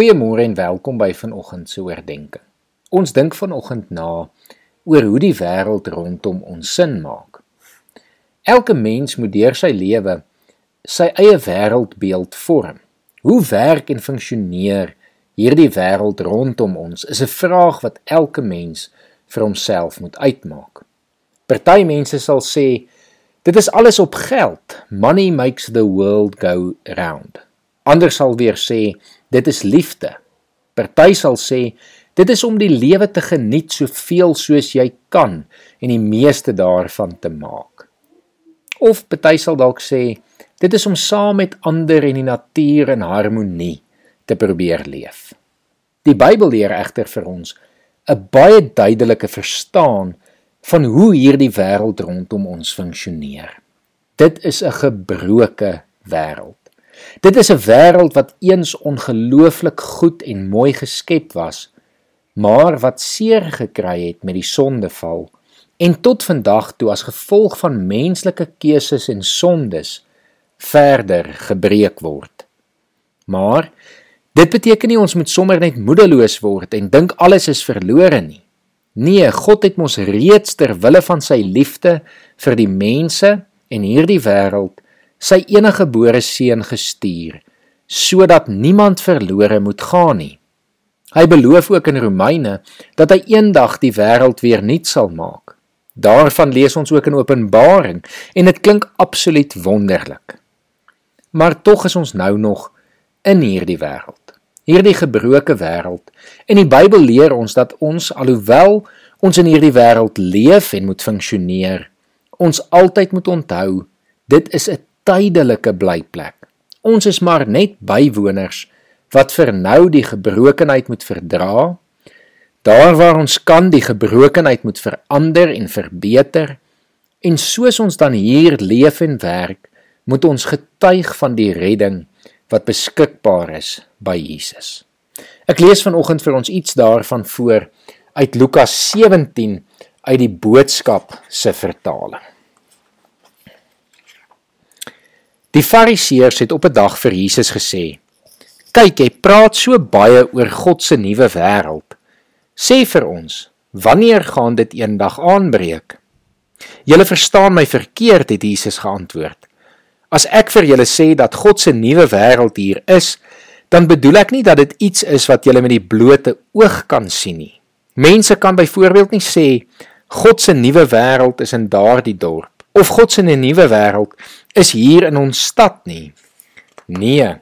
Goeiemôre en welkom by vanoggend se oordeenking. Ons dink vanoggend na oor hoe die wêreld rondom ons sin maak. Elke mens moet deur sy lewe sy eie wêreldbeeld vorm. Hoe werk en funksioneer hierdie wêreld rondom ons is 'n vraag wat elke mens vir homself moet uitmaak. Party mense sal sê dit is alles op geld. Money makes the world go round. Ander sal weer sê dit is liefde. Party sal sê dit is om die lewe te geniet soveel soos jy kan en die meeste daarvan te maak. Of party sal dalk sê dit is om saam met ander in die natuur in harmonie te probeer leef. Die Bybel leer egter vir ons 'n baie duidelike verstaan van hoe hierdie wêreld rondom ons funksioneer. Dit is 'n gebroke wêreld. Dit is 'n wêreld wat eens ongelooflik goed en mooi geskep was, maar wat seer gekry het met die sondeval en tot vandag toe as gevolg van menslike keuses en sondes verder gebreek word. Maar dit beteken nie ons moet sommer net moedeloos word en dink alles is verlore nie. Nee, God het mos reeds ter wille van sy liefde vir die mense en hierdie wêreld sy enige gebore seun gestuur sodat niemand verlore moet gaan nie. Hy beloof ook in Romeine dat hy eendag die wêreld weer nuut sal maak. Daarvan lees ons ook in Openbaring en dit klink absoluut wonderlik. Maar tog is ons nou nog in hierdie wêreld. Hierdie gebroke wêreld. En die Bybel leer ons dat ons alhoewel ons in hierdie wêreld leef en moet funksioneer, ons altyd moet onthou dit is 'n tydelike blyplek. Ons is maar net bywoners wat vir nou die gebrokenheid moet verdra. Daar waar ons kan die gebrokenheid moet verander en verbeter. En soos ons dan hier leef en werk, moet ons getuig van die redding wat beskikbaar is by Jesus. Ek lees vanoggend vir ons iets daarvan voor uit Lukas 17 uit die boodskap se vertaling. Die Fariseërs het op 'n dag vir Jesus gesê: "Kyk, jy praat so baie oor God se nuwe wêreld. Sê vir ons, wanneer gaan dit eendag aanbreek?" "Julle verstaan my verkeerd," het Jesus geantwoord. "As ek vir julle sê dat God se nuwe wêreld hier is, dan bedoel ek nie dat dit iets is wat julle met die blote oog kan sien nie. Mense kan byvoorbeeld nie sê God se nuwe wêreld is in daardie dorp of God se nuwe wêreld is hier in ons stad nie. Nee.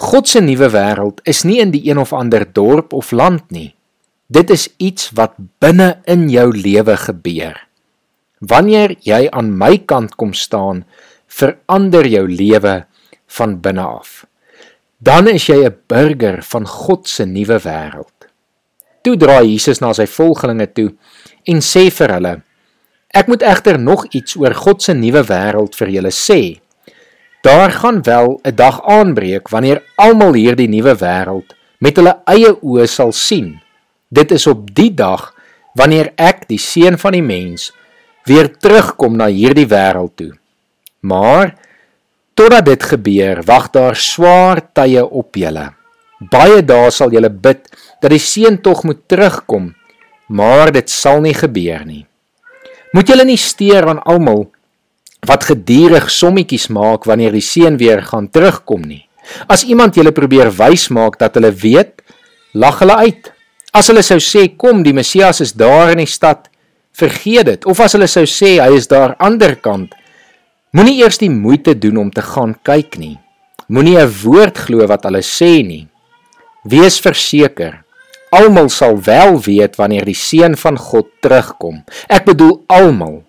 God se nuwe wêreld is nie in die een of ander dorp of land nie. Dit is iets wat binne in jou lewe gebeur. Wanneer jy aan my kant kom staan, verander jou lewe van binne af. Dan is jy 'n burger van God se nuwe wêreld. Toe draai Jesus na sy volgelinge toe en sê vir hulle: Ek moet egter nog iets oor God se nuwe wêreld vir julle sê. Daar gaan wel 'n dag aanbreek wanneer almal hierdie nuwe wêreld met hulle eie oë sal sien. Dit is op die dag wanneer ek die seun van die mens weer terugkom na hierdie wêreld toe. Maar totdat dit gebeur, wag daar swaar tye op julle. Baie dae sal julle bid dat die seun tog moet terugkom, maar dit sal nie gebeur nie. Moet julle nie steur aan almal wat gedurig sommetjies maak wanneer die seun weer gaan terugkom nie. As iemand julle probeer wys maak dat hulle weet, lag hulle uit. As hulle sou sê kom, die Messias is daar in die stad, vergeet dit. Of as hulle sou sê hy is daar aanderkant, moenie eers die moeite doen om te gaan kyk nie. Moenie 'n woord glo wat hulle sê nie. Wees verseker, Almal sal wel weet wanneer die seun van God terugkom. Ek bedoel almal.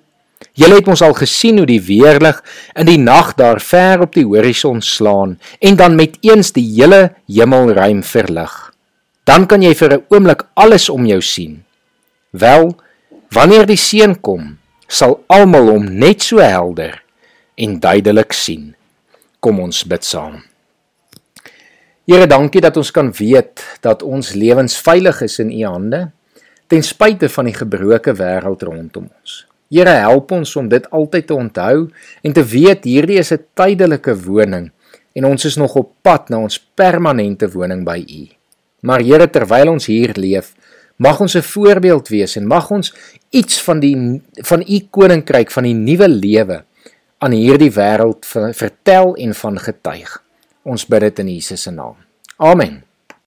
Julle het ons al gesien hoe die weerlig in die nag daar ver op die horison slaan en dan met eens die hele hemelruim verlig. Dan kan jy vir 'n oomblik alles om jou sien. Wel, wanneer die seun kom, sal almal hom net so helder en duidelik sien. Kom ons bid saam. Here, dankie dat ons kan weet dat ons lewens veilig is in U hande ten spyte van die gebroke wêreld rondom ons. Here, help ons om dit altyd te onthou en te weet hierdie is 'n tydelike woning en ons is nog op pad na ons permanente woning by U. Maar Here, terwyl ons hier leef, mag ons 'n voorbeeld wees en mag ons iets van die van u koninkryk, van die nuwe lewe aan hierdie wêreld vertel en van getuig. Ons bid dit in Jesus se naam. Amen.